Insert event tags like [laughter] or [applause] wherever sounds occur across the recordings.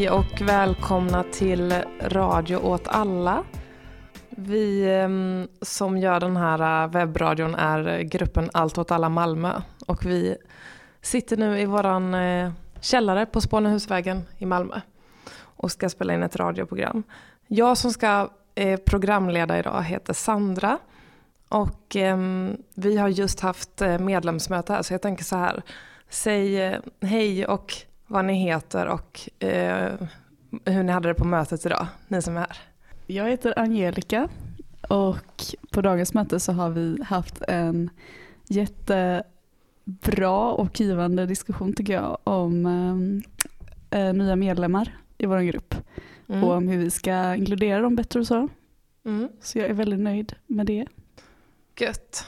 Hej och välkomna till Radio åt alla. Vi ehm, som gör den här äh, webbradion är gruppen Allt åt alla Malmö och vi sitter nu i våran äh, källare på Spånehusvägen i Malmö och ska spela in ett radioprogram. Jag som ska äh, programleda idag heter Sandra och ehm, vi har just haft medlemsmöte här så jag tänker så här. Säg hej och vad ni heter och eh, hur ni hade det på mötet idag, ni som är här. Jag heter Angelica och på dagens möte så har vi haft en jättebra och givande diskussion tycker jag om eh, eh, nya medlemmar i vår grupp mm. och om hur vi ska inkludera dem bättre och så. Mm. Så jag är väldigt nöjd med det. Gött.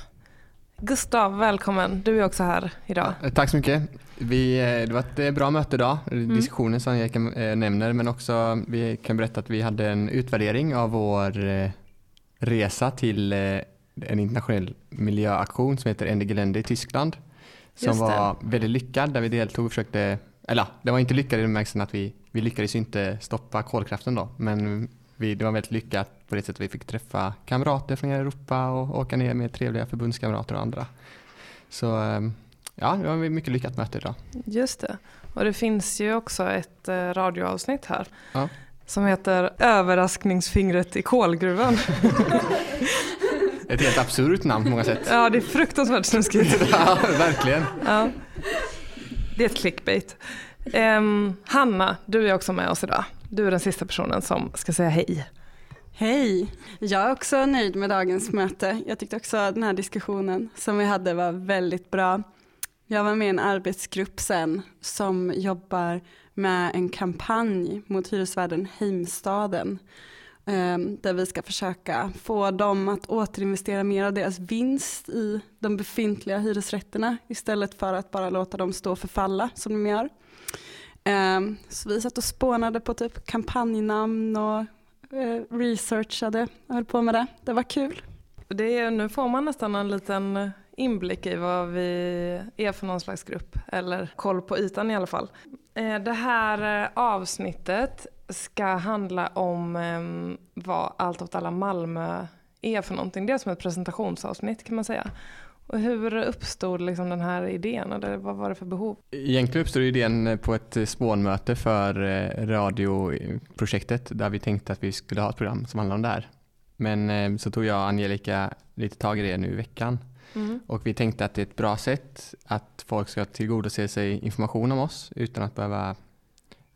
Gustav, välkommen. Du är också här idag. Tack så mycket. Vi, eh, det var ett eh, bra möte idag, mm. diskussionen som jag eh, nämner, men också vi kan berätta att vi hade en utvärdering av vår resa till en internationell miljöaktion som heter Ende Gelände i Tyskland. Som var väldigt lyckad, där vi deltog och försökte, eller det var inte lyckad i den bemärkelsen att vi, vi lyckades inte stoppa kolkraften då, men vi, det var väldigt lyckat på det sättet vi fick träffa kamrater från Europa och åka ner med trevliga förbundskamrater och andra. Så ehm, ja, det var ett mycket lyckat möte idag. Just det. Och det finns ju också ett eh, radioavsnitt här ja. som heter Överraskningsfingret i kolgruvan. [laughs] ett helt absurt namn på många sätt. Ja, det är fruktansvärt snuskigt. [laughs] ja, verkligen. Ja. Det är ett clickbait. Um, Hanna, du är också med oss idag. Du är den sista personen som ska säga hej. Hej! Jag är också nöjd med dagens möte. Jag tyckte också att den här diskussionen som vi hade var väldigt bra. Jag var med i en arbetsgrupp sen som jobbar med en kampanj mot hyresvärden Heimstaden. Ehm, där vi ska försöka få dem att återinvestera mer av deras vinst i de befintliga hyresrätterna istället för att bara låta dem stå och förfalla som de gör. Ehm, så vi satt och spånade på typ kampanjnamn och eh, researchade och höll på med det. Det var kul. Det är, nu får man nästan en liten eh, inblick i vad vi är för någon slags grupp, eller koll på ytan i alla fall. Eh, det här avsnittet ska handla om ehm, vad Allt åt alla Malmö är för någonting. Det är som ett presentationsavsnitt kan man säga. Och hur uppstod liksom den här idén eller vad var det för behov? Egentligen uppstod idén på ett spånmöte för eh, radioprojektet där vi tänkte att vi skulle ha ett program som handlar om det här. Men så tog jag och Angelica lite tag i det nu i veckan Mm. Och vi tänkte att det är ett bra sätt att folk ska tillgodose sig information om oss utan att behöva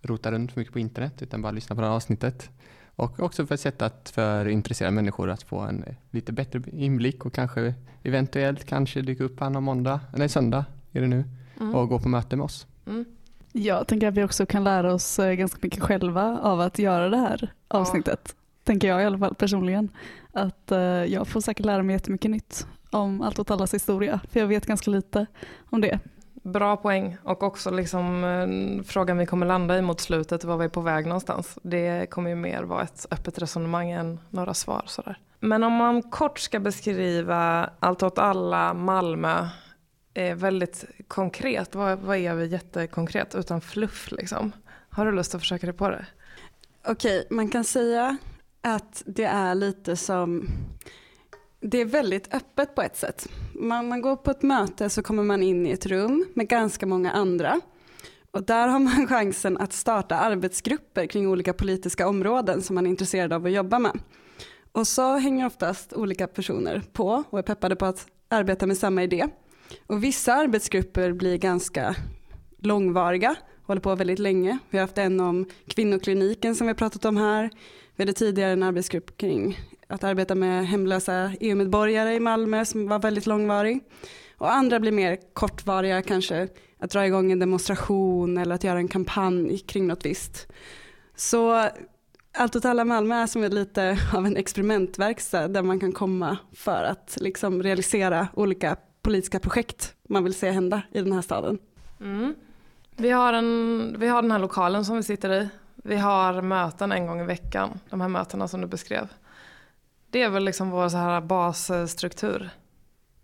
rota runt för mycket på internet utan bara lyssna på det här avsnittet. Och också för ett sätt att för intresserade människor att få en lite bättre inblick och kanske eventuellt kanske dyka upp här någon måndag, eller söndag är det nu, mm. och gå på möte med oss. Mm. Jag tänker att vi också kan lära oss eh, ganska mycket själva av att göra det här avsnittet. Ja. Tänker jag i alla fall personligen. Att uh, jag får säkert lära mig jättemycket nytt om Allt åt allas historia, för jag vet ganska lite om det. Bra poäng och också liksom, eh, frågan vi kommer landa i mot slutet, var vi är på väg någonstans. Det kommer ju mer vara ett öppet resonemang än några svar. Sådär. Men om man kort ska beskriva Allt åt alla Malmö eh, väldigt konkret, vad, vad är vi jättekonkret utan fluff liksom? Har du lust att försöka dig på det? Okej, man kan säga att det är lite som det är väldigt öppet på ett sätt. Man, man går på ett möte så kommer man in i ett rum med ganska många andra. Och där har man [laughs] chansen att starta arbetsgrupper kring olika politiska områden som man är intresserad av att jobba med. Och så hänger oftast olika personer på och är peppade på att arbeta med samma idé. Och vissa arbetsgrupper blir ganska långvariga, håller på väldigt länge. Vi har haft en om kvinnokliniken som vi har pratat om här. Vi hade tidigare en arbetsgrupp kring att arbeta med hemlösa EU-medborgare i Malmö som var väldigt långvarig. Och andra blir mer kortvariga, kanske att dra igång en demonstration eller att göra en kampanj kring något visst. Så Allt åt alla Malmö är som lite av en experimentverkstad där man kan komma för att liksom realisera olika politiska projekt man vill se hända i den här staden. Mm. Vi, har en, vi har den här lokalen som vi sitter i. Vi har möten en gång i veckan, de här mötena som du beskrev. Det är väl liksom vår så här basstruktur.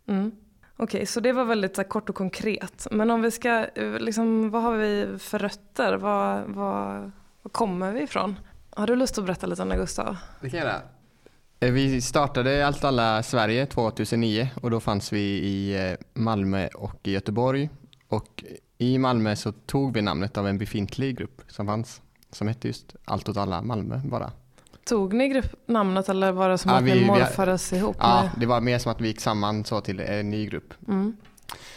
Mm. Okej, okay, så det var väldigt här, kort och konkret. Men om vi ska, liksom, vad har vi för rötter? Var, var, Var kommer vi ifrån? Har du lust att berätta lite om det Gustav? Det kan jag göra. Eh, vi startade Allt alla Sverige 2009 och då fanns vi i eh, Malmö och i Göteborg. Och i Malmö så tog vi namnet av en befintlig grupp som fanns som hette just Allt åt alla Malmö bara. Tog ni gruppnamnet eller var det som Ja, att vi- ni vi- morfades ihop? Ja, med- det var mer som att vi gick samman så till en ny grupp. Mm.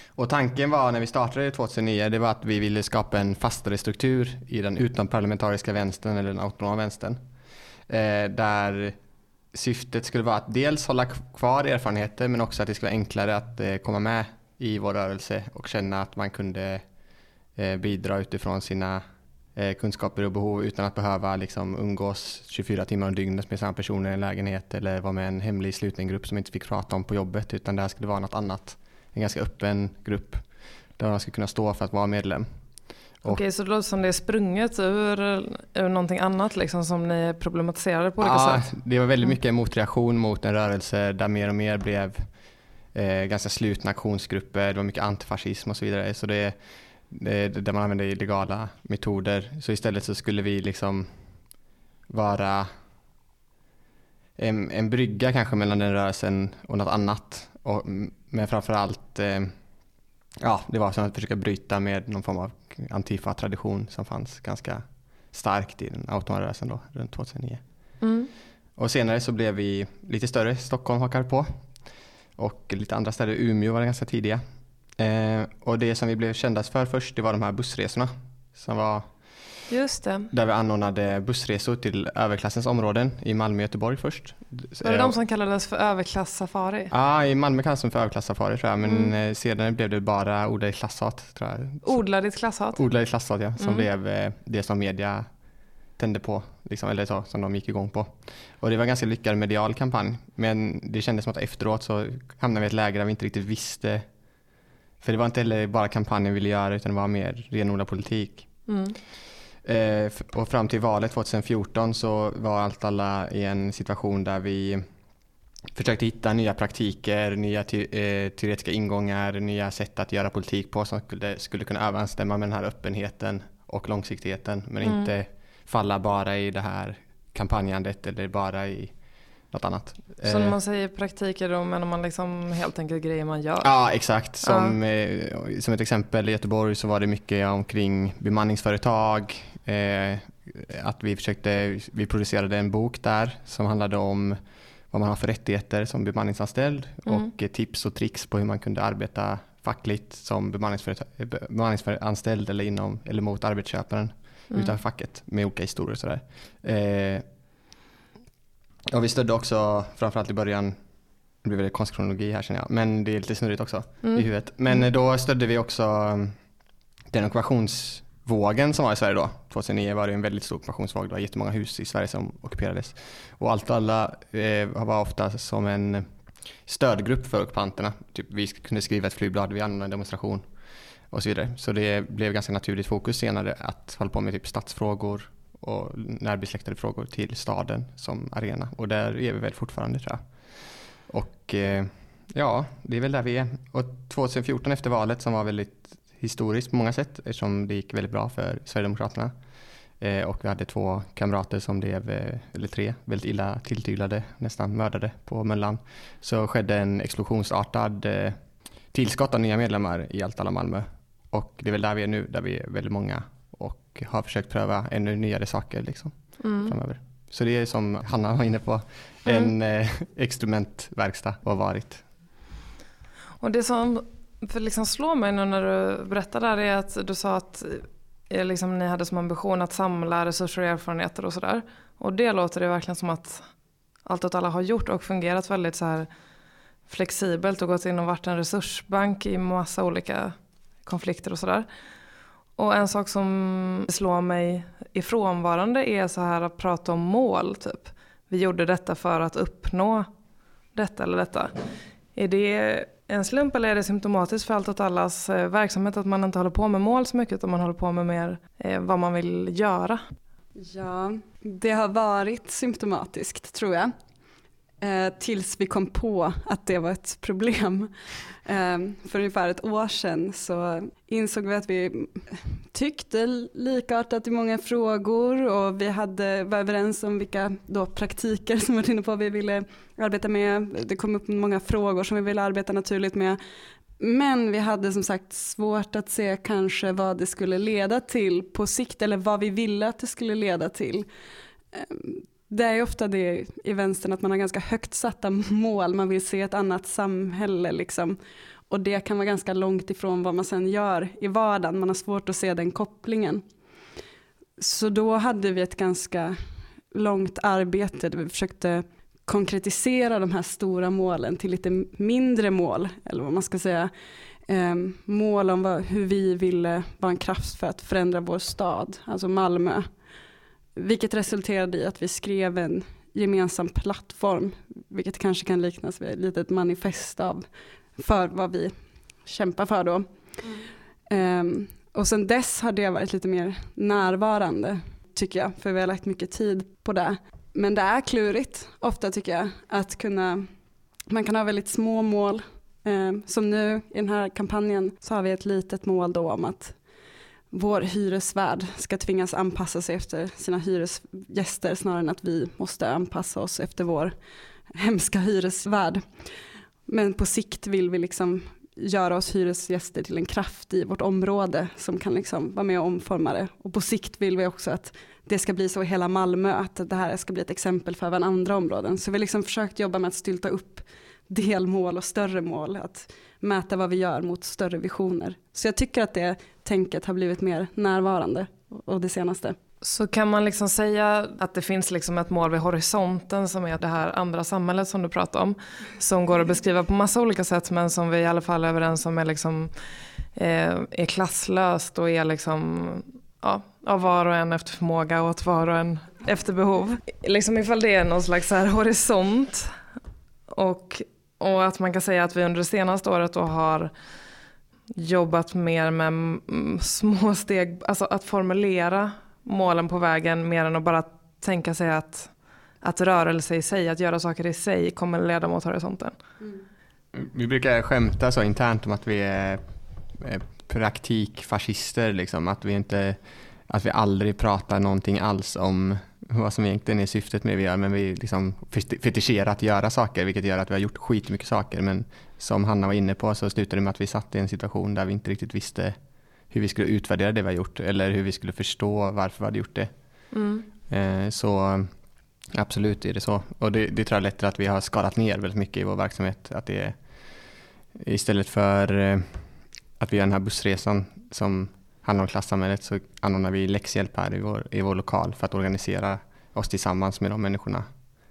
Och tanken var när vi startade 2009, det var att vi ville skapa en fastare struktur i den utomparlamentariska vänstern eller den autonoma vänstern. Eh, där syftet skulle vara att dels hålla kvar erfarenheter men också att det skulle vara enklare att eh, komma med i vår rörelse och känna att man kunde eh, bidra utifrån sina eh, kunskaper och behov utan att behöva liksom, umgås 24 timmar om dygnet med samma personer i en lägenhet eller vara med i en hemlig sluten grupp som inte fick prata om på jobbet utan där skulle vara något annat en ganska öppen grupp där man ska kunna stå för att vara medlem. Okej, så det låter som det är sprunget ur, ur någonting annat liksom som ni problematiserade på olika Ja, sätt? det var väldigt Mm. mycket en motreaktion mot en rörelse där mer och mer blev eh, ganska slutna aktionsgrupper, det var mycket antifascism och så vidare. Så det, det, där man använde illegala metoder. Så istället så skulle vi liksom vara en, en brygga kanske mellan den rörelsen och något annat. Och, men framförallt, eh, ja, det var som att försöka bryta med någon form av antifa-tradition som fanns ganska starkt i den autonoma rörelsen då, runt 2009. Mm. Och senare så blev vi lite större, Stockholm hakade på. Och lite andra städer, Umeå var ganska tidiga. Eh, och det som vi blev kändast för först, det var de här bussresorna. Som var Just det. där vi anordnade bussresor till överklassens områden i Malmö och Göteborg först. Var det de som kallades för överklass-safari? Ja, i Malmö kallas de för överklassafari tror jag, men Mm. eh, senare blev det bara odlade klasshat tror jag. Odla ditt klasshat? Odlade klasshat ja, som Mm. blev eh, det som media tände på, liksom, eller så, som de gick igång på. Och det var en ganska lyckad medial kampanj, men det kändes som att efteråt så hamnade vi i ett läge där vi inte riktigt visste, för det var inte heller bara kampanjen vi ville göra utan det var mer renodlad politik. Mm. Eh, och fram till valet 2014 så var allt alla i en situation där vi försökte hitta nya praktiker, nya te- eh, teoretiska ingångar, nya sätt att göra politik på som skulle, skulle kunna överensstämma med den här öppenheten och långsiktigheten men Mm. inte falla bara i det här kampanjandet eller bara i något annat. Så när Eh, man säger praktiker då menar man liksom helt enkelt grejer man gör? Ja, exakt. Som, eh, som ett exempel i Göteborg så var det mycket omkring bemanningsföretag. Eh, att vi försökte, vi producerade en bok där som handlade om vad man har för rättigheter som bemanningsanställd Mm. och tips och tricks på hur man kunde arbeta fackligt som bemanningsanställd eller, inom, eller mot arbetsköparen Mm. utanför facket med olika historier och sådär. Eh, och vi stödde också, framförallt i början, det blir väl konstkronologi här känner jag, men det är lite snurrigt också Mm. i huvudet. Men Mm. då stödde vi också um, den ockupationsvågen som var i Sverige då. 2009 var det en väldigt stor ockupationsvåg. Det var jättemånga hus i Sverige som ockuperades. Och allt och alla eh, var ofta som en stödgrupp för ockupanterna. Typ, vi kunde skriva ett flygblad, vi anordnade en demonstration och så vidare. Så det blev ganska naturligt fokus senare att hålla på med typ stadsfrågor och närbesläktade frågor till staden som arena. Och där är vi väl fortfarande tror jag. Och eh, ja, det är väl där vi är. Och 2014 efter valet som var väldigt historiskt på många sätt eftersom det gick väldigt bra för Sverigedemokraterna. Eh, och vi hade två kamrater som blev, eh, eller tre, väldigt illa tilltyglade, nästan mördade på Möllan. Så skedde en explosionsartad eh, tillskott av nya medlemmar i Allt alla Malmö. Och det är väl där vi är nu, där vi är väldigt många och har försökt pröva ännu nyare saker liksom, Mm. framöver. Så det är som Hanna var inne på, en eh, experimentverkstad har varit. Och det som för liksom slår mig nu när du berättar där är att du sa att eh, liksom, ni hade som ambition att samla resurser och erfarenheter och sådär. Och det låter det verkligen som att allt åt alla har gjort och fungerat väldigt så här flexibelt och gått in och varit en resursbank i massa olika konflikter och sådär. Och en sak som slår mig ifrånvarande är så här att prata om mål typ. Vi gjorde detta för att uppnå detta eller detta. Är det en slump eller är det symptomatiskt för allt åt allas eh, verksamhet att man inte håller på med mål så mycket utan man håller på med mer eh, vad man vill göra? Ja, det har varit symptomatiskt tror jag. Eh, tills vi kom på att det var ett problem. Eh, för ungefär ett år sedan så insåg vi att vi tyckte likartat i många frågor och vi hade, var överens om vilka då praktiker som var inne på vi ville arbeta med. Det kom upp många frågor som vi ville arbeta naturligt med. Men vi hade som sagt svårt att se kanske vad det skulle leda till på sikt eller vad vi ville att det skulle leda till. Eh, det är ofta det i vänstern att man har ganska högt satta mål, man vill se ett annat samhälle liksom. Och det kan vara ganska långt ifrån vad man sen gör i vardagen, man har svårt att se den kopplingen. Så då hade vi ett ganska långt arbete där vi försökte konkretisera de här stora målen till lite mindre mål, eller vad man ska säga. Ehm, mål om vad, hur vi ville vara en kraft för att förändra vår stad, alltså Malmö. Vilket resulterade i att vi skrev en gemensam plattform, vilket kanske kan liknas vid ett litet manifest av för vad vi kämpar för då. Mm. Um, och sen dess har det varit lite mer närvarande tycker jag, för vi har lagt mycket tid på det. Men det är klurigt ofta tycker jag, att kunna, man kan ha väldigt små mål. Um, som nu i den här kampanjen så har vi ett litet mål då om att vår hyresvärd ska tvingas anpassa sig efter sina hyresgäster snarare än att vi måste anpassa oss efter vår hemska hyresvärd. Men på sikt vill vi liksom göra oss hyresgäster till en kraft i vårt område som kan liksom vara med och omforma det. Och på sikt vill vi också att det ska bli så i hela Malmö, att det här ska bli ett exempel för även andra områden. Så vi har liksom försökt jobba med att stylta upp delmål och större mål, att mäta vad vi gör mot större visioner. Så jag tycker att det tänket har blivit mer närvarande och det senaste. Så kan man liksom säga att det finns liksom ett mål vid horisonten som är det här andra samhället som du pratar om. Som går att beskriva på massa olika sätt men som vi i alla fall är överens om är, liksom, eh, är klasslöst och är liksom, ja, av var och en efter förmåga och åt var och en efter behov. Liksom ifall det är någon slags här horisont och, och att man kan säga att vi under det senaste året då har jobbat mer med små steg, alltså att formulera målen på vägen mer än att bara tänka sig att, att rörelse i sig, att göra saker i sig kommer leda mot horisonten. Mm. Vi brukar skämta så internt om att vi är praktikfascister, liksom. att, vi inte, att vi aldrig pratar någonting alls om vad som egentligen är syftet med det vi gör, men vi liksom fetischerar att göra saker, vilket gör att vi har gjort skitmycket saker. Men som Hanna var inne på så slutade det med att vi satt i en situation där vi inte riktigt visste hur vi skulle utvärdera det vi har gjort eller hur vi skulle förstå varför vi hade gjort det. Mm. Eh, så absolut är det så. Och det, det tror jag lett till att vi har skalat ner väldigt mycket i vår verksamhet. Att det är, istället för eh, att vi gör den här bussresan som handlar om klassamhället så anordnar vi läxhjälp här i vår, i vår lokal för att organisera oss tillsammans med de människorna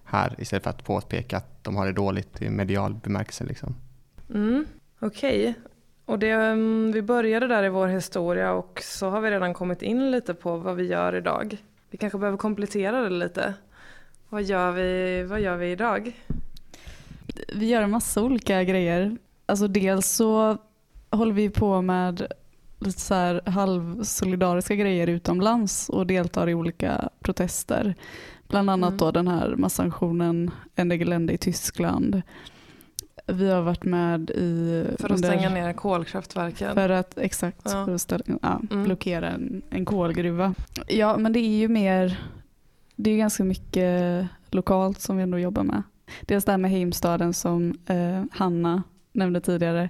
här istället för att påpeka att de har det dåligt i medial bemärkelse. Liksom. Mm, Okej, okay. Och det, mm, vi började där i vår historia och så har vi redan kommit in lite på vad vi gör idag. Vi kanske behöver komplettera det lite. Vad gör vi, vad gör vi idag? Vi gör en massa olika grejer. Alltså dels så håller vi på med lite så här halvsolidariska grejer utomlands och deltar i olika protester. Bland annat mm. då den här massaktionen Ende Gelände i Tyskland vi har varit med i... För att stänga ner kolkraftverken? För att, exakt, ja. för att ställa, ja, mm. blockera en, en kolgruva. Ja, men det är ju mer, det är ganska mycket lokalt som vi ändå jobbar med. Dels det här med Heimstaden som eh, Hanna nämnde tidigare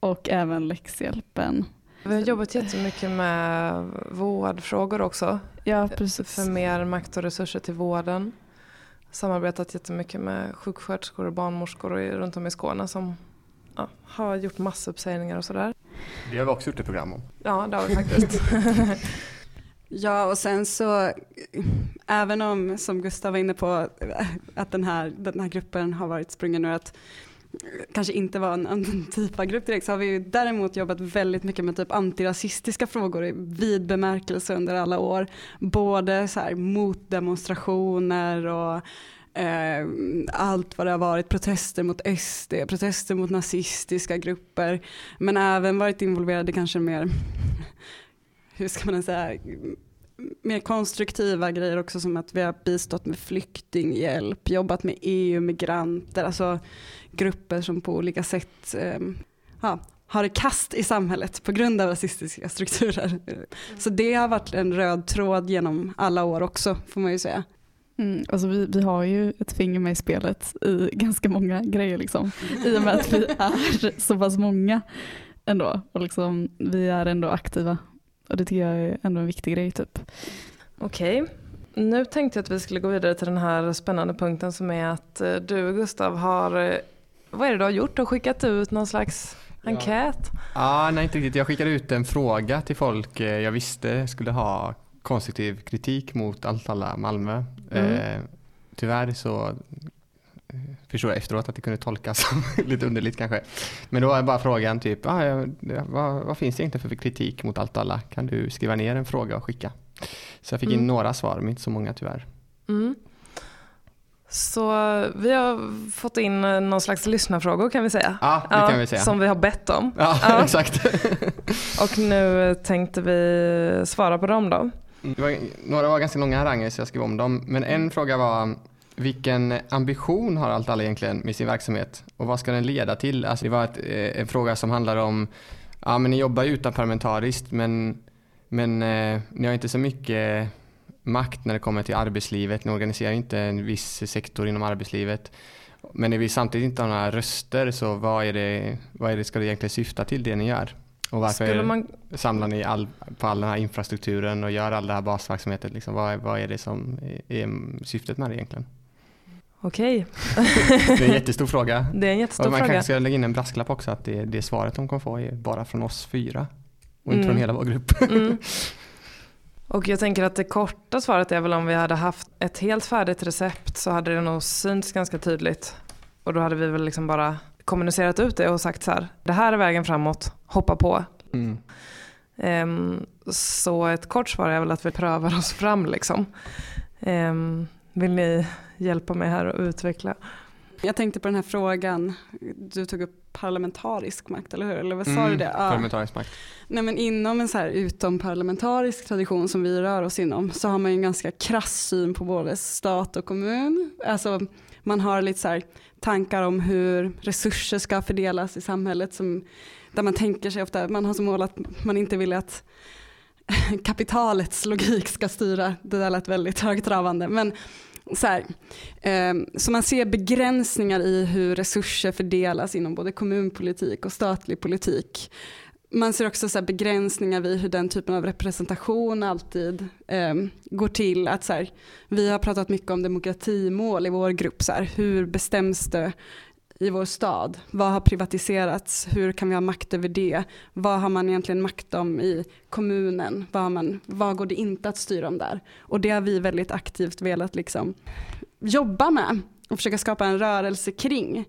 och även läxhjälpen. Vi har jobbat jättemycket med vårdfrågor också. Ja, precis. För mer makt och resurser till vården samarbetat jättemycket med sjuksköterskor och barnmorskor runt om i Skåne som ja, har gjort massuppsägningar och sådär. Det har vi också gjort ett program om. Ja, det har vi faktiskt. [laughs] ja, och sen så även om, som Gustav var inne på, att den här, den här gruppen har varit sprungen ur att kanske inte var en Antifa-grupp direkt så har vi ju däremot jobbat väldigt mycket med typ antirasistiska frågor i vid bemärkelse under alla år. Både så här motdemonstrationer och eh, allt vad det har varit, protester mot SD, protester mot nazistiska grupper. Men även varit involverade kanske mer, [laughs] hur ska man säga, mer konstruktiva grejer också som att vi har bistått med flyktinghjälp, jobbat med EU-migranter, alltså grupper som på olika sätt eh, ja, har kast i samhället på grund av rasistiska strukturer. Så det har varit en röd tråd genom alla år också får man ju säga. Mm, alltså vi, vi har ju ett finger med i spelet i ganska många grejer liksom. I och med att vi är så pass många ändå. Och liksom, vi är ändå aktiva. Och det tycker jag är ändå en viktig grej typ. Okej. Nu tänkte jag att vi skulle gå vidare till den här spännande punkten som är att eh, du Gustav har, eh, vad är det du har gjort? Du har skickat ut någon slags enkät? Ja, nej inte riktigt. Jag skickade ut en fråga till folk eh, jag visste skulle ha konstruktiv kritik mot allt alla Malmö. Mm. Eh, tyvärr så eh, förstår jag efteråt att det kunde tolkas [laughs] som lite underligt kanske. Men då var bara frågan typ, ah, vad, vad finns det egentligen för kritik mot allt alla? Kan du skriva ner en fråga och skicka? Så jag fick in Mm. några svar, men inte så många tyvärr. Mm. Så vi har fått in eh, någon slags lyssnarfrågor kan vi säga. Ja, det kan vi säga. Som vi har bett om. Ja, Ja. [laughs] exakt. [laughs] Och nu tänkte vi svara på dem då. Det var, några var ganska långa haranger så jag skrev om dem. Men en fråga var vilken ambition har Allt alla egentligen med sin verksamhet och vad ska den leda till? Alltså det var ett, eh, en fråga som handlar om, ja men ni jobbar ju utanparlamentariskt men, men eh, ni har inte så mycket makt när det kommer till arbetslivet. Ni organiserar inte en viss sektor inom arbetslivet. Men ni vill samtidigt inte ha några röster så vad är det, vad är det ska det egentligen syfta till det ni gör? Och varför Skulle man, samlar ni all, på all den här infrastrukturen och gör all den här basverksamheten? Liksom, vad, är- vad är det som är, är syftet med det egentligen? okej, [laughs] Det är en jättestor fråga. det är en jättestor Och man fråga. kanske ska lägga in en brasklapp också att det, det svaret de kommer få är bara från oss fyra och inte Mm. från hela vår grupp. Mm. [laughs] Och jag tänker att det korta svaret är väl om vi hade haft ett helt färdigt recept så hade det nog synts ganska tydligt. Och då hade vi väl liksom bara kommunicerat ut det och sagt så här, det här är vägen framåt, hoppa på. Mm. Ehm, så ett kort svar är väl att vi prövar oss fram liksom. Ehm, vill ni hjälpa mig här att utveckla? Jag tänkte på den här frågan, du tog upp parlamentarisk makt, eller hur? Eller vad sa Mm, du det? Ja. Parlamentarisk makt. Nej, men inom en så här utomparlamentarisk tradition som vi rör oss inom så har man ju en ganska krass syn på både stat och kommun. Alltså, man har lite så här tankar om hur resurser ska fördelas i samhället som, där man tänker sig ofta, man har som mål att man inte vill att [laughs] kapitalets logik ska styra. Det där lät väldigt högtravande. Men så, här, ehm, så man ser begränsningar i hur resurser fördelas inom både kommunpolitik och statlig politik. Man ser också så här begränsningar vid hur den typen av representation alltid eh, går till. Att så här, vi har pratat mycket om demokratimål i vår grupp. Så här, hur bestäms det i vår stad? Vad har privatiserats? Hur kan vi ha makt över det? Vad har man egentligen makt om i kommunen? Vad, har man, vad går det inte att styra om där? Och det har vi väldigt aktivt velat liksom jobba med och försöka skapa en rörelse kring.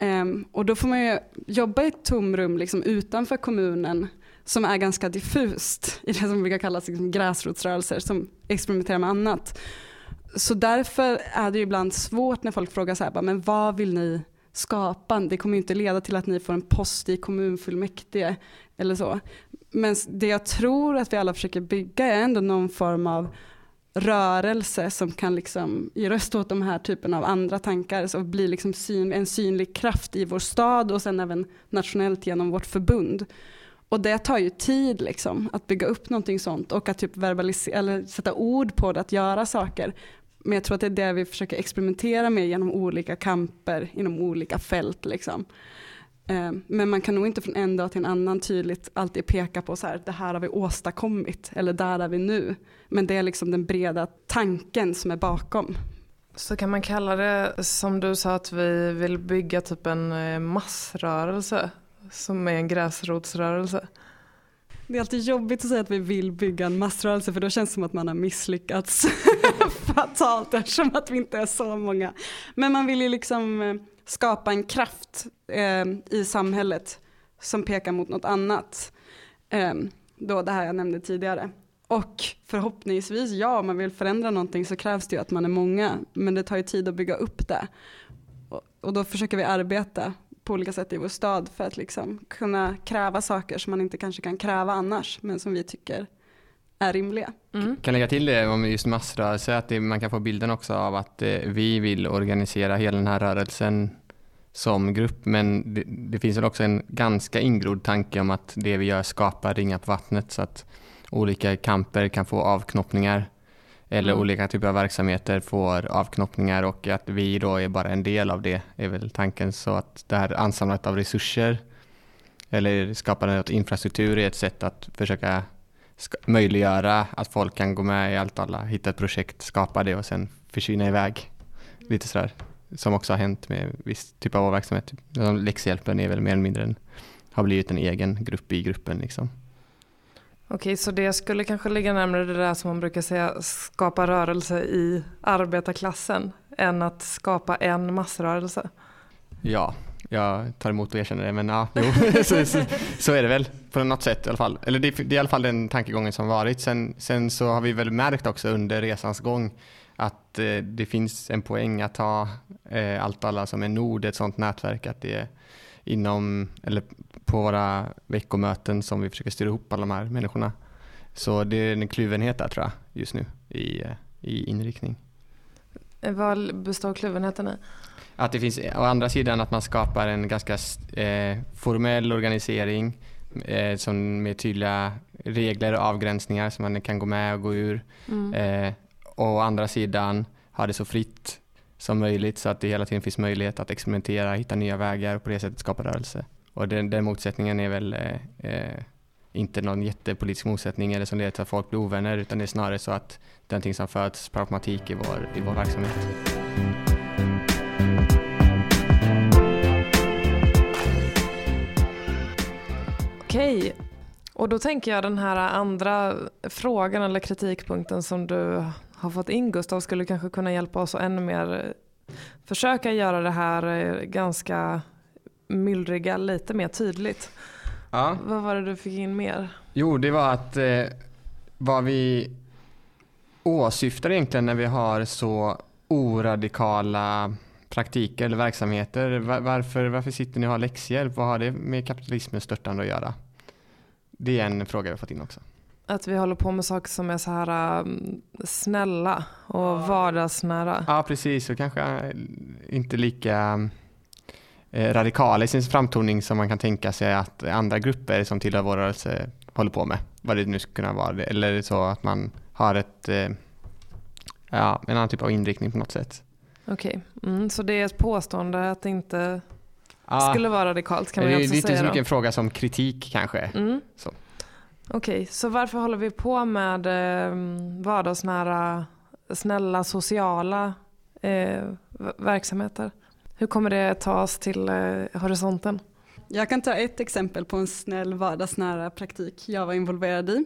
Um, och då får man ju jobba i ett tomrum liksom utanför kommunen som är ganska diffust i det som brukar kallas liksom gräsrotsrörelser som experimenterar med annat. Så därför är det ju ibland svårt när folk frågar så här, men vad vill ni skapande, Det kommer ju inte leda till att ni får en post i kommunfullmäktige eller så. Men det jag tror att vi alla försöker bygga är ändå någon form av rörelse som kan liksom ge röst åt de här typen av andra tankar så bli liksom syn, en synlig kraft i vår stad och sen även nationellt genom vårt förbund. Och det tar ju tid liksom, att bygga upp någonting sånt och att typ verbalisera, eller sätta ord på det, att göra saker. Men jag tror att det är det vi försöker experimentera med genom olika kamper inom olika fält. Liksom. Eh, men man kan nog inte från en dag till en annan tydligt alltid peka på så här, det här har vi åstadkommit eller där är vi nu. Men det är liksom den breda tanken som är bakom. Så kan man kalla det som du sa att vi vill bygga typ en eh, massrörelse som är en gräsrotsrörelse. Det är alltid jobbigt att säga att vi vill bygga en massrörelse för då känns det som att man har misslyckats [laughs] fatalt eftersom att vi inte är så många. Men man vill ju liksom eh, skapa en kraft eh, i samhället som pekar mot något annat. Eh, då det här jag nämnde tidigare. Och förhoppningsvis, ja, om man vill förändra någonting så krävs det ju att man är många. Men det tar ju tid att bygga upp det. Och, och då försöker vi arbeta på olika sätt i vår stad för att liksom kunna kräva saker som man inte kanske kan kräva annars men som vi tycker är rimliga. Mm. Kan lägga till det om just massrörelse, att det, man kan få bilden också av att eh, vi vill organisera hela den här rörelsen som grupp, men det, det finns väl också en ganska ingrodd tanke om att det vi gör skapar ringar på vattnet så att olika kamper kan få avknoppningar eller mm. olika typer av verksamheter får avknoppningar och att vi då är bara en del av det är väl tanken. Så att det här ansamlandet av resurser eller skapandet av infrastruktur är ett sätt att försöka möjliggöra att folk kan gå med i allt alla, hitta ett projekt, skapa det och sen försvinna iväg. Lite sådär. Som också har hänt med viss typ av verksamhet. Läxhjälpen är väl mer eller mindre en, har blivit en egen grupp i gruppen. Liksom. Okej, så det skulle kanske ligga närmare det där som man brukar säga skapa rörelse i arbetarklassen än att skapa en massrörelse? Ja, jag tar emot och erkänner det men ja, jo, [laughs] så, så, så, är det väl på något sätt i alla fall. Eller det, det är i alla fall den tankegången som varit. Sen, sen så har vi väl märkt också under resans gång att eh, det finns en poäng att ha eh, allt alla som är Nord, ett sådant nätverk, att det är inom, eller på våra veckomöten som vi försöker styra ihop alla de här människorna. Så det är en kluvenhet där tror jag just nu i, i inriktning. Vad består kluvenheten i? Att det finns å andra sidan att man skapar en ganska eh, formell organisering eh, som med tydliga regler och avgränsningar som man kan gå med och gå ur. Mm. Eh, och å andra sidan ha det så fritt som möjligt så att det hela tiden finns möjlighet att experimentera, hitta nya vägar och på det sättet skapa rörelse. Och den, den motsättningen är väl eh, eh inte någon jättepolitisk motsättning eller som leder till att folk blir ovänner utan det är snarare så att det är någonting som föds per automatik i vår, i vår verksamhet. Okej, och då tänker jag den här andra frågan eller kritikpunkten som du har fått in Gustav skulle kanske kunna hjälpa oss att ännu mer försöka göra det här eh, ganska myllriga lite mer tydligt. Ja. Vad var det du fick in mer? Jo, det var att eh, vad vi åsyftar egentligen när vi har så oradikala praktiker eller verksamheter. Varför, varför sitter ni och har läxhjälp? Vad har det med kapitalismens störtande att göra? Det är en fråga vi har fått in också. Att vi håller på med saker som är så här um, snälla och ja. vardagsnära. Ja, precis. Och kanske inte lika eh, radikala i sin framtoning som man kan tänka sig att andra grupper som tillhör vår rörelse håller på med. Vad det nu skulle kunna vara. Eller så att man har ett, eh, ja, en annan typ av inriktning på något sätt. Okej, okay. mm, så det är ett påstående att det inte ja. skulle vara radikalt kan man ju också säga. Det är inte så mycket en fråga som kritik kanske. Mm. Så. Okej, okay, så varför håller vi på med ehm, eh, vardagsnära, snälla, sociala eh, verksamheter? Hur kommer det ta oss till eh, horisonten? Jag kan ta ett exempel på en snäll vardagsnära praktik jag var involverad i.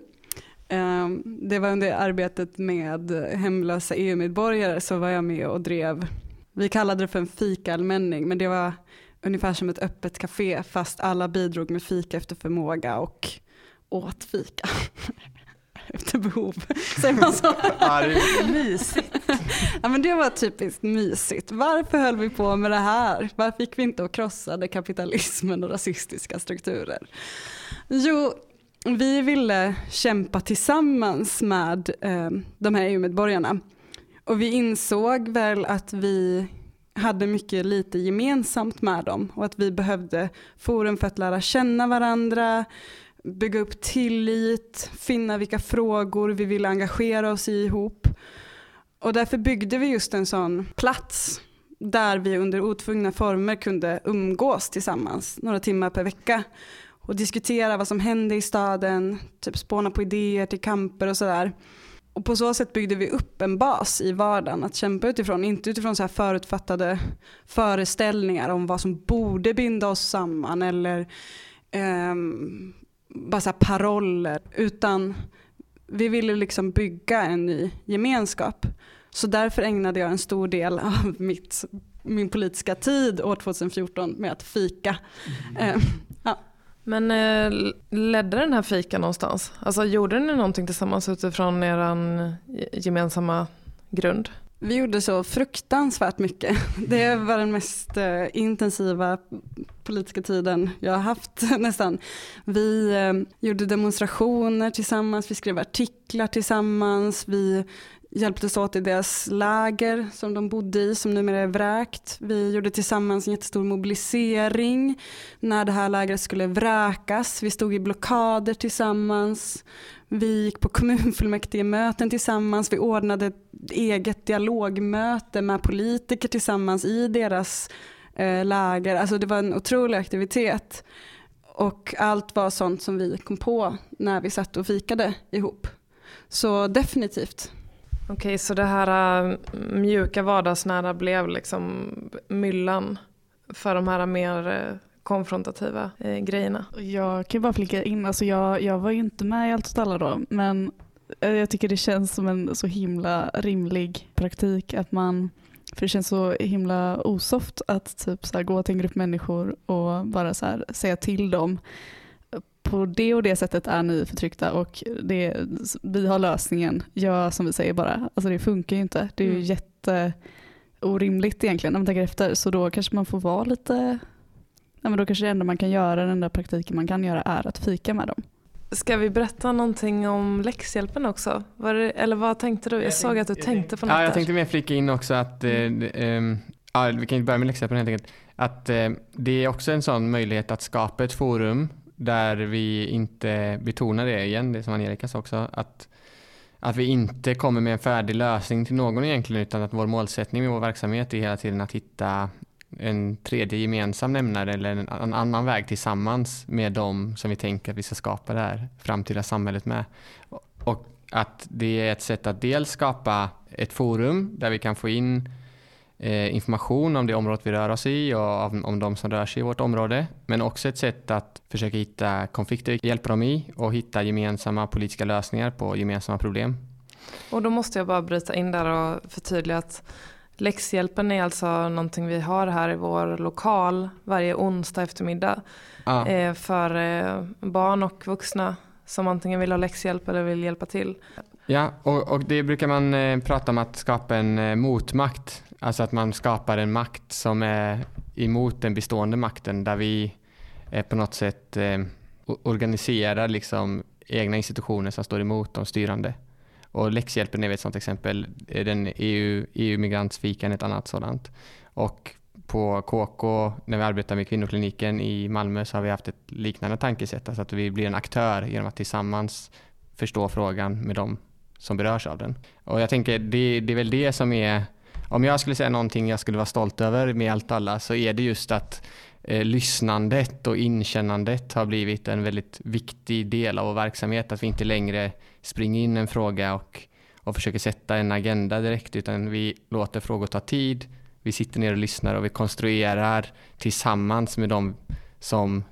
Ehm, det var under arbetet med hemlösa EU-medborgare så var jag med och drev, vi kallade det för en fikaallmänning men det var ungefär som ett öppet café fast alla bidrog med fika efter förmåga och åt fika. [laughs] Efter behov, säger man så? mysigt. Ja, men det var typiskt mysigt. Varför höll vi på med det här? Varför gick vi inte och krossade kapitalismen och rasistiska strukturer? Jo, vi ville kämpa tillsammans med eh, de här EU-medborgarna. Och vi insåg väl att vi hade mycket lite gemensamt med dem och att vi behövde forum för att lära känna varandra, bygga upp tillit, finna vilka frågor vi ville engagera oss i ihop. Och därför byggde vi just en sån plats där vi under otvungna former kunde umgås tillsammans några timmar per vecka och diskutera vad som hände i staden, typ spåna på idéer till kamper och sådär. Och på så sätt byggde vi upp en bas i vardagen att kämpa utifrån, inte utifrån så här förutfattade föreställningar om vad som borde binda oss samman eller ehm, bara så paroller, utan vi ville liksom bygga en ny gemenskap. Så därför ägnade jag en stor del av mitt, min politiska tid år 2014 med att fika. Mm. ja. Men eh, ledde den här fika någonstans? Alltså gjorde ni någonting tillsammans utifrån er gemensamma grund? Vi gjorde så fruktansvärt mycket. [laughs] Det var den mest eh, intensiva politiska tiden jag har haft [laughs] nästan. Vi eh, gjorde demonstrationer tillsammans, vi skrev artiklar tillsammans, vi hjälptes åt i deras läger som de bodde i, som numera är vräkt. Vi gjorde tillsammans en jättestor mobilisering när det här lägret skulle vräkas. Vi stod i blockader tillsammans. Vi gick på kommunfullmäktigemöten tillsammans. Vi ordnade ett eget dialogmöte med politiker tillsammans i deras eh, läger. Alltså det var en otrolig aktivitet. Och allt var sånt som vi kom på när vi satt och fikade ihop. Så definitivt. Okej, så det här äh, mjuka vardagsnära blev liksom myllan för de här mer eh, konfrontativa eh, grejerna. Jag kan bara flika in, alltså jag, jag var ju inte med i Allt åt alla då, men eh, jag tycker det känns som en så himla rimlig praktik att man, för det känns så himla osoft att typ så gå till en grupp människor och bara så säga till dem på det och det sättet är ni förtryckta och det, vi har lösningen. Gör som vi säger bara. Alltså det funkar ju inte. Det är ju mm. jätte orimligt egentligen när man tänker efter. Så då kanske man får vara lite, ja, men då kanske det enda man kan göra, den enda praktiken man kan göra är att fika med dem. Ska vi berätta någonting om läxhjälpen också? Det, eller vad tänkte du? Jag, jag såg att du tänkte på något Ja, jag tänkte mer flika in också att, mm. eh, eh, ja, vi kan inte börja med läxhjälpen helt enkelt, att eh, det är också en sån möjlighet att skapa ett forum där vi inte betonar det igen, det som Angelica sa också, att, att vi inte kommer med en färdig lösning till någon egentligen, utan att vår målsättning med vår verksamhet är hela tiden att hitta en tredje gemensam nämnare eller en, en annan väg tillsammans med dem som vi tänker att vi ska skapa det här framtida samhället med. Och att det är ett sätt att dels skapa ett forum där vi kan få in eh, information om det området vi rör oss i och om, om de som rör sig i vårt område. Men också ett sätt att försöka hitta konflikter vi hjälper dem i och hitta gemensamma politiska lösningar på gemensamma problem. Och då måste jag bara bryta in där och förtydliga att läxhjälpen är alltså någonting vi har här i vår lokal varje onsdag eftermiddag. Ah. Eh, för eh, barn och vuxna som antingen vill ha läxhjälp eller vill hjälpa till. Ja, och, och det brukar man eh, prata om att skapa en motmakt Alltså att man skapar en makt som är emot den bestående makten där vi på något sätt organiserar liksom egna institutioner som står emot de styrande. Och läxhjälpen är ett sådant exempel. Eh, den EU, EU-migrantsfikan ett annat sådant. Och på KK, när vi arbetar med kvinnokliniken i Malmö, så har vi haft ett liknande tankesätt. Alltså att vi blir en aktör genom att tillsammans förstå frågan med de som berörs av den. Och jag tänker, det, det är väl det som är om jag skulle säga någonting jag skulle vara stolt över med allt alla så är det just att eh, lyssnandet och inkännandet har blivit en väldigt viktig del av vår verksamhet. Att vi inte längre springer in en fråga och, och försöker sätta en agenda direkt utan vi låter frågor ta tid. Vi sitter ner och lyssnar och vi konstruerar tillsammans med de som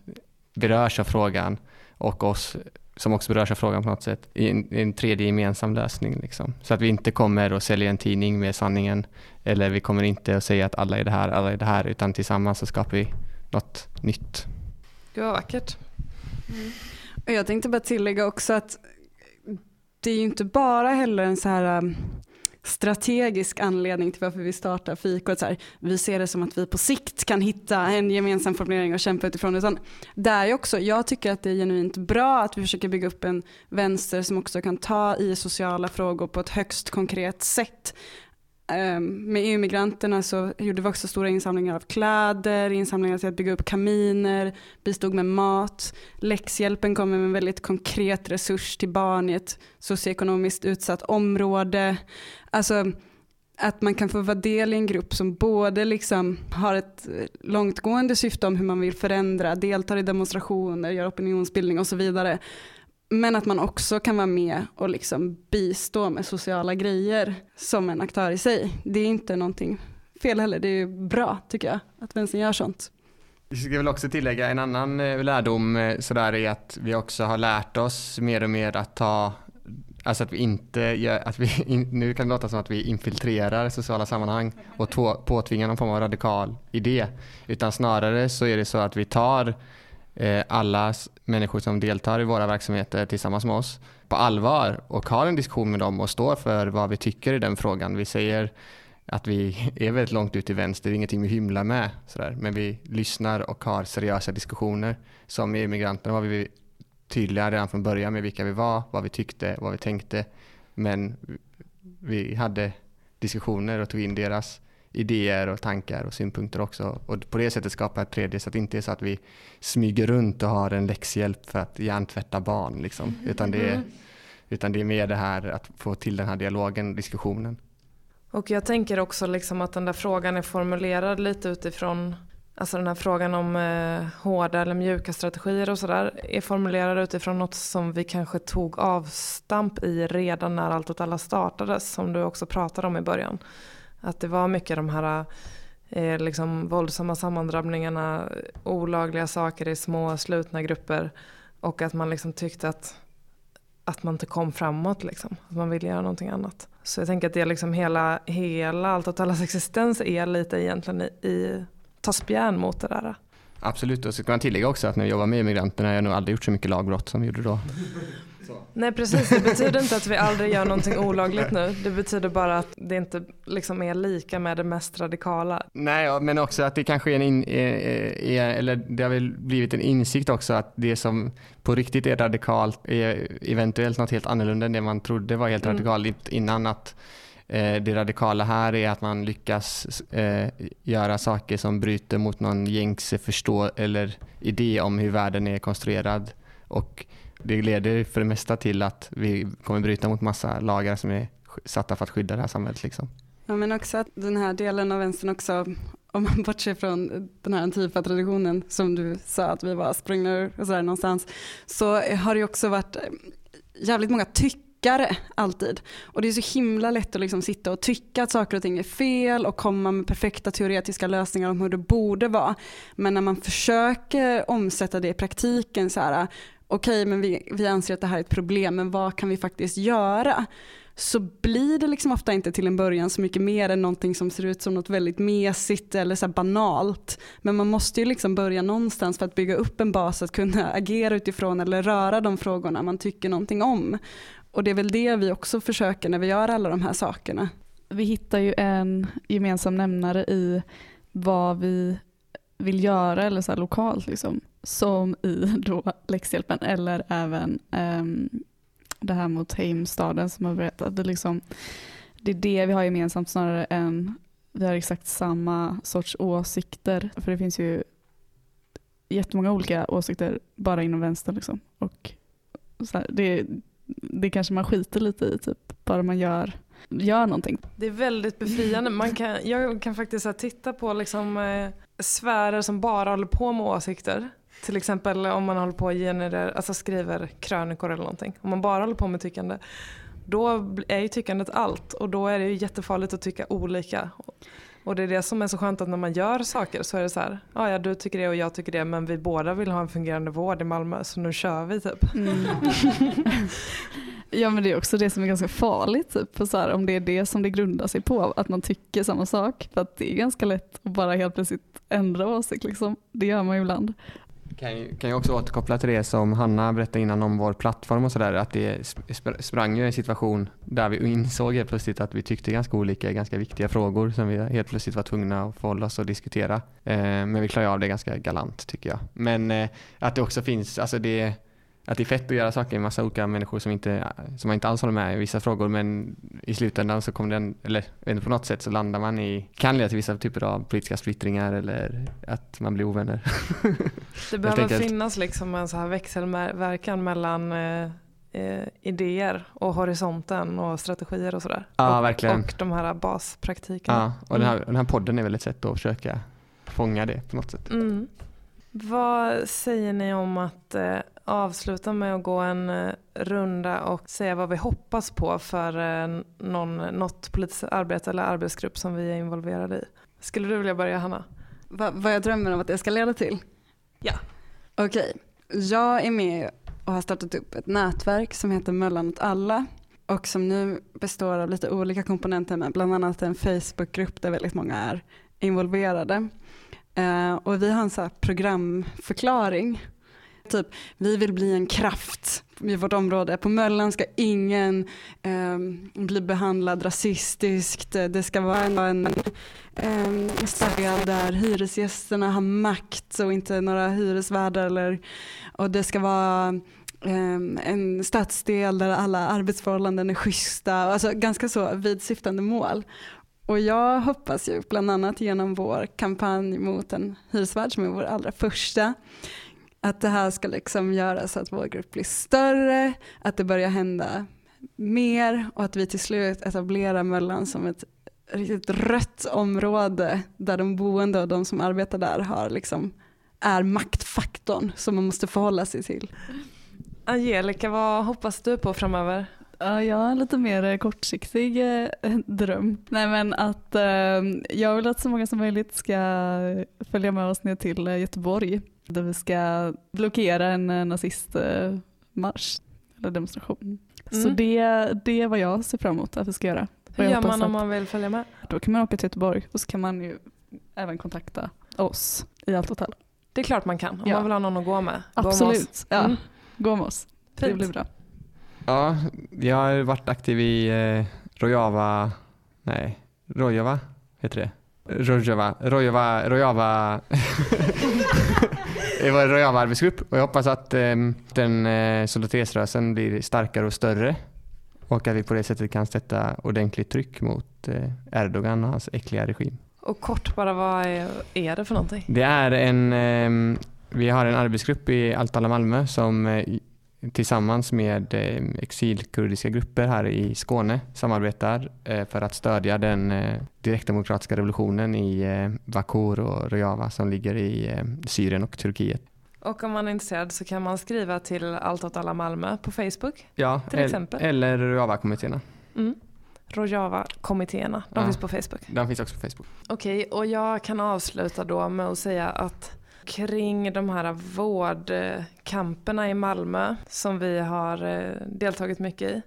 berörs av frågan och oss som också berörs av frågan på något sätt, i en, en tredje gemensam lösning. Liksom. Så att vi inte kommer och säljer en tidning med sanningen, eller vi kommer inte att säga att alla är det här, alla är det här, utan tillsammans så skapar vi något nytt. Gud vad vackert. Mm. Och jag tänkte bara tillägga också att det är ju inte bara heller en så här um, strategisk anledning till varför vi startar fikot. Så här, vi ser det som att vi på sikt kan hitta en gemensam formulering och kämpa utifrån. Utan det är också, jag tycker att det är genuint bra att vi försöker bygga upp en vänster som också kan ta i sociala frågor på ett högst konkret sätt. Ehm, med EU-migranterna så gjorde vi också stora insamlingar av kläder, insamlingar till att bygga upp kaminer, bistod med mat. Läxhjälpen kommer med en väldigt konkret resurs till barn i ett socioekonomiskt utsatt område. Alltså att man kan få vara del i en grupp som både liksom har ett långtgående syfte om hur man vill förändra, deltar i demonstrationer, gör opinionsbildning och så vidare. Men att man också kan vara med och liksom bistå med sociala grejer som en aktör i sig. Det är inte någonting fel heller, det är bra tycker jag att vänstern gör sånt. Vi ska väl också tillägga en annan eh, lärdom eh, sådär är att vi också har lärt oss mer och mer att ta Alltså att vi inte gör, att vi, [laughs] nu kan det låta som att vi infiltrerar sociala sammanhang och påtvingar någon form av radikal idé. Utan snarare så är det så att vi tar eh, alla människor som deltar i våra verksamheter tillsammans med oss på allvar och har en diskussion med dem och står för vad vi tycker i den frågan. Vi säger att vi är väldigt långt ut till vänster, det är ingenting vi hymlar med. Sådär. Men vi lyssnar och har seriösa diskussioner. Som EU-migranter var vi tydliga redan från början med vilka vi var, vad vi tyckte, vad vi tänkte. Men vi hade diskussioner och tog in deras idéer och tankar och synpunkter också. Och på det sättet skapa ett tredje så att det inte är så att vi smyger runt och har en läxhjälp för att hjärntvätta barn. Liksom. Utan, det är, utan det är mer det här att få till den här dialogen, diskussionen. Och jag tänker också liksom att den där frågan är formulerad lite utifrån Alltså den här frågan om eh, hårda eller mjuka strategier och sådär är formulerad utifrån något som vi kanske tog avstamp i redan när Allt åt alla startades som du också pratade om i början. Att det var mycket de här eh, liksom våldsamma sammandrabbningarna, olagliga saker i små slutna grupper och att man liksom tyckte att, att man inte kom framåt liksom. Att man ville göra någonting annat. Så jag tänker att det är liksom hela, hela Allt åt allas existens är lite egentligen i, i ta spjärn mot det där. Absolut, och så kan man tillägga också att när jag jobbar med migranterna har jag nog aldrig gjort så mycket lagbrott som vi gjorde då. Nej precis, det betyder inte att vi aldrig gör någonting olagligt nu. Det betyder bara att det inte liksom är lika med det mest radikala. Nej, men också att det kanske är en, in, är, är, eller det har väl blivit en insikt också att det som på riktigt är radikalt är eventuellt något helt annorlunda än det man trodde var helt mm. radikalt innan. att Eh, det radikala här är att man lyckas eh, göra saker som bryter mot någon gängse förstå eller idé om hur världen är konstruerad. Och det leder för det mesta till att vi kommer bryta mot massa lagar som är satta för att skydda det här samhället. Liksom. Ja, men också att den här delen av vänstern också, om man bortser från den här Antifa-traditionen som du sa att vi var sprungna ur och sådär någonstans, så har det också varit jävligt många tyck tyckare alltid. Och det är så himla lätt att liksom sitta och tycka att saker och ting är fel och komma med perfekta teoretiska lösningar om hur det borde vara. Men när man försöker omsätta det i praktiken så här, okej okay, men vi, vi anser att det här är ett problem men vad kan vi faktiskt göra? så blir det liksom ofta inte till en början så mycket mer än någonting som ser ut som något väldigt mesigt eller så banalt. Men man måste ju liksom börja någonstans för att bygga upp en bas att kunna [laughs] agera utifrån eller röra de frågorna man tycker någonting om. Och det är väl det vi också försöker när vi gör alla de här sakerna. Vi hittar ju en gemensam nämnare i vad vi vill göra eller så lokalt liksom. Som i [laughs] då läxhjälpen eller även um, det här mot Heimstaden som har berättat. Det, liksom, det är det vi har gemensamt snarare än vi har exakt samma sorts åsikter. För det finns ju jättemånga olika åsikter bara inom vänster. Liksom. Och så här, det, det kanske man skiter lite i, typ, bara man gör, gör någonting. Det är väldigt befriande. Man kan, jag kan faktiskt här, titta på liksom, eh, sfärer som bara håller på med åsikter. Till exempel om man håller på och generer, alltså skriver krönikor eller någonting. Om man bara håller på med tyckande. Då är ju tyckandet allt och då är det ju jättefarligt att tycka olika. Och det är det som är så skönt att när man gör saker så är det så här, ah, ja du tycker det och jag tycker det men vi båda vill ha en fungerande vård i Malmö så nu kör vi typ. Mm. [laughs] ja men det är också det som är ganska farligt typ, för så här, om det är det som det grundar sig på, att man tycker samma sak. För att det är ganska lätt att bara helt plötsligt ändra åsikt liksom. Det gör man ju ibland. Kan ju, kan ju också återkoppla till det som Hanna berättade innan om vår plattform och sådär. Att det sprang ju en situation där vi insåg helt plötsligt att vi tyckte ganska olika i ganska viktiga frågor som vi helt plötsligt var tvungna att förhålla oss och diskutera. Eh, men vi klarade av det ganska galant tycker jag. Men eh, att det också finns, alltså det att det är fett att göra saker med massa olika människor som, inte, som man inte alls håller med i vissa frågor men i slutändan så kommer den, eller på något sätt så landar man i, kan leda till vissa typer av politiska splittringar eller att man blir ovänner. [laughs] Det behöver finnas liksom en så här växelverkan mellan eh, eh, idéer och horisonten och strategier och sådär. Ja, och, verkligen. Och de här baspraktikerna. Ja, och den, här, mm. den här podden är väl ett sätt att försöka fånga det på något sätt. Mm. Vad säger ni om att eh, avsluta med att gå en eh, runda och säga vad vi hoppas på för eh, någon, något politiskt arbete eller arbetsgrupp som vi är involverade i. Skulle du vilja börja Hanna? Va, vad jag drömmer om att det ska leda till? Ja. Okej, okay. jag är med och har startat upp ett nätverk som heter Möllan åt alla och som nu består av lite olika komponenter med bland annat en Facebookgrupp där väldigt många är involverade. Eh, och vi har en så programförklaring Typ, vi vill bli en kraft i vårt område. På Möllan ska ingen eh, bli behandlad rasistiskt. Det ska vara en, en eh, stad där hyresgästerna har makt och inte några hyresvärdar. Eller, och det ska vara ehm, en stadsdel där alla arbetsförhållanden är schyssta. Alltså ganska så vidsyftande mål. Och jag hoppas ju bland annat genom vår kampanj mot en hyresvärd som är vår allra första att det här ska liksom göra så att vår grupp blir större, att det börjar hända mer och att vi till slut etablerar Möllan som ett riktigt rött område där de boende och de som arbetar där har liksom, är maktfaktorn som man måste förhålla sig till. Angelica, vad hoppas du på framöver? Ja, jag har en lite mer kortsiktig eh, [laughs] dröm. Nej men att eh, jag vill att så många som möjligt ska följa med oss ner till eh, Göteborg där vi ska blockera en eh, nazistmarsch eller demonstration. Mm. Så det, det är vad jag ser fram emot att vi ska göra. Hur gör man om man vill följa med? Då kan man åka till Göteborg och så kan man ju även kontakta oss i Allt alla. Det är klart man kan om ja. man vill ha någon att gå med. Absolut, gå med oss. Ja. Mm. gå med oss. Fint. Det blir bra. Ja, jag har varit aktiv i eh, Rojava, nej, Rojava heter det. Rojava, Rojava, Rojava. [laughs] det var en Rojava arbetsgrupp och jag hoppas att eh, den eh, solidaritetsrörelsen blir starkare och större och att vi på det sättet kan sätta ordentligt tryck mot eh, Erdogan och hans äckliga regim. Och kort bara, vad är, är det för någonting? Det är en, eh, vi har en arbetsgrupp i Altala Malmö som eh, tillsammans med eh, exilkurdiska grupper här i Skåne samarbetar eh, för att stödja den eh, direktdemokratiska revolutionen i Bakur och Rojava som ligger i Syrien och Turkiet. Och om man är intresserad så kan man skriva till Allt åt alla Malmö på Facebook ja, till exempel. Eller Rojava-kommittéerna. Mm. Rojava-kommittéerna, de ja, finns på Facebook. De finns också på Facebook. Okej, och jag kan avsluta då med att säga att kring de här vårdkamperna i Malmö som vi har eh, deltagit mycket i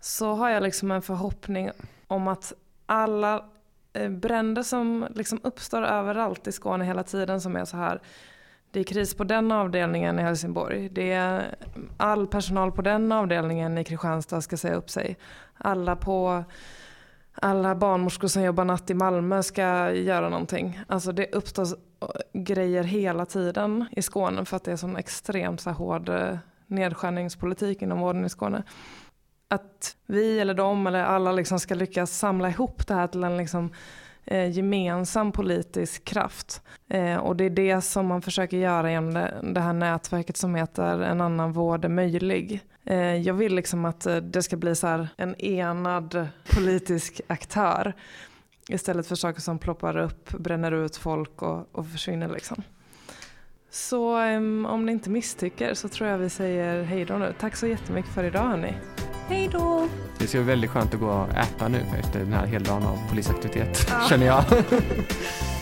så har jag liksom en förhoppning om att alla eh, bränder som liksom uppstår överallt i Skåne hela tiden som är så här det är kris på den avdelningen i Helsingborg. Det är all personal på den avdelningen i Kristianstad ska säga upp sig. Alla på alla barnmorskor som jobbar natt i Malmö ska göra någonting. Alltså det uppstår grejer hela tiden i Skåne för att det är sån extremt så hård eh, nedskärningspolitik inom vården i Skåne. Att vi eller de eller alla liksom ska lyckas samla ihop det här till en liksom, eh, gemensam politisk kraft. Eh, och det är det som man försöker göra genom det, det här nätverket som heter En annan vård är möjlig. Eh, jag vill liksom att eh, det ska bli så en enad politisk aktör istället för saker som ploppar upp, bränner ut folk och, och försvinner. Liksom. Så um, om ni inte misstycker så tror jag vi säger hej då nu. Tack så jättemycket för idag hörni. Hej då! Det ska bli väldigt skönt att gå och äta nu efter den här hela dagen av polisaktivitet, ja. känner jag. [laughs]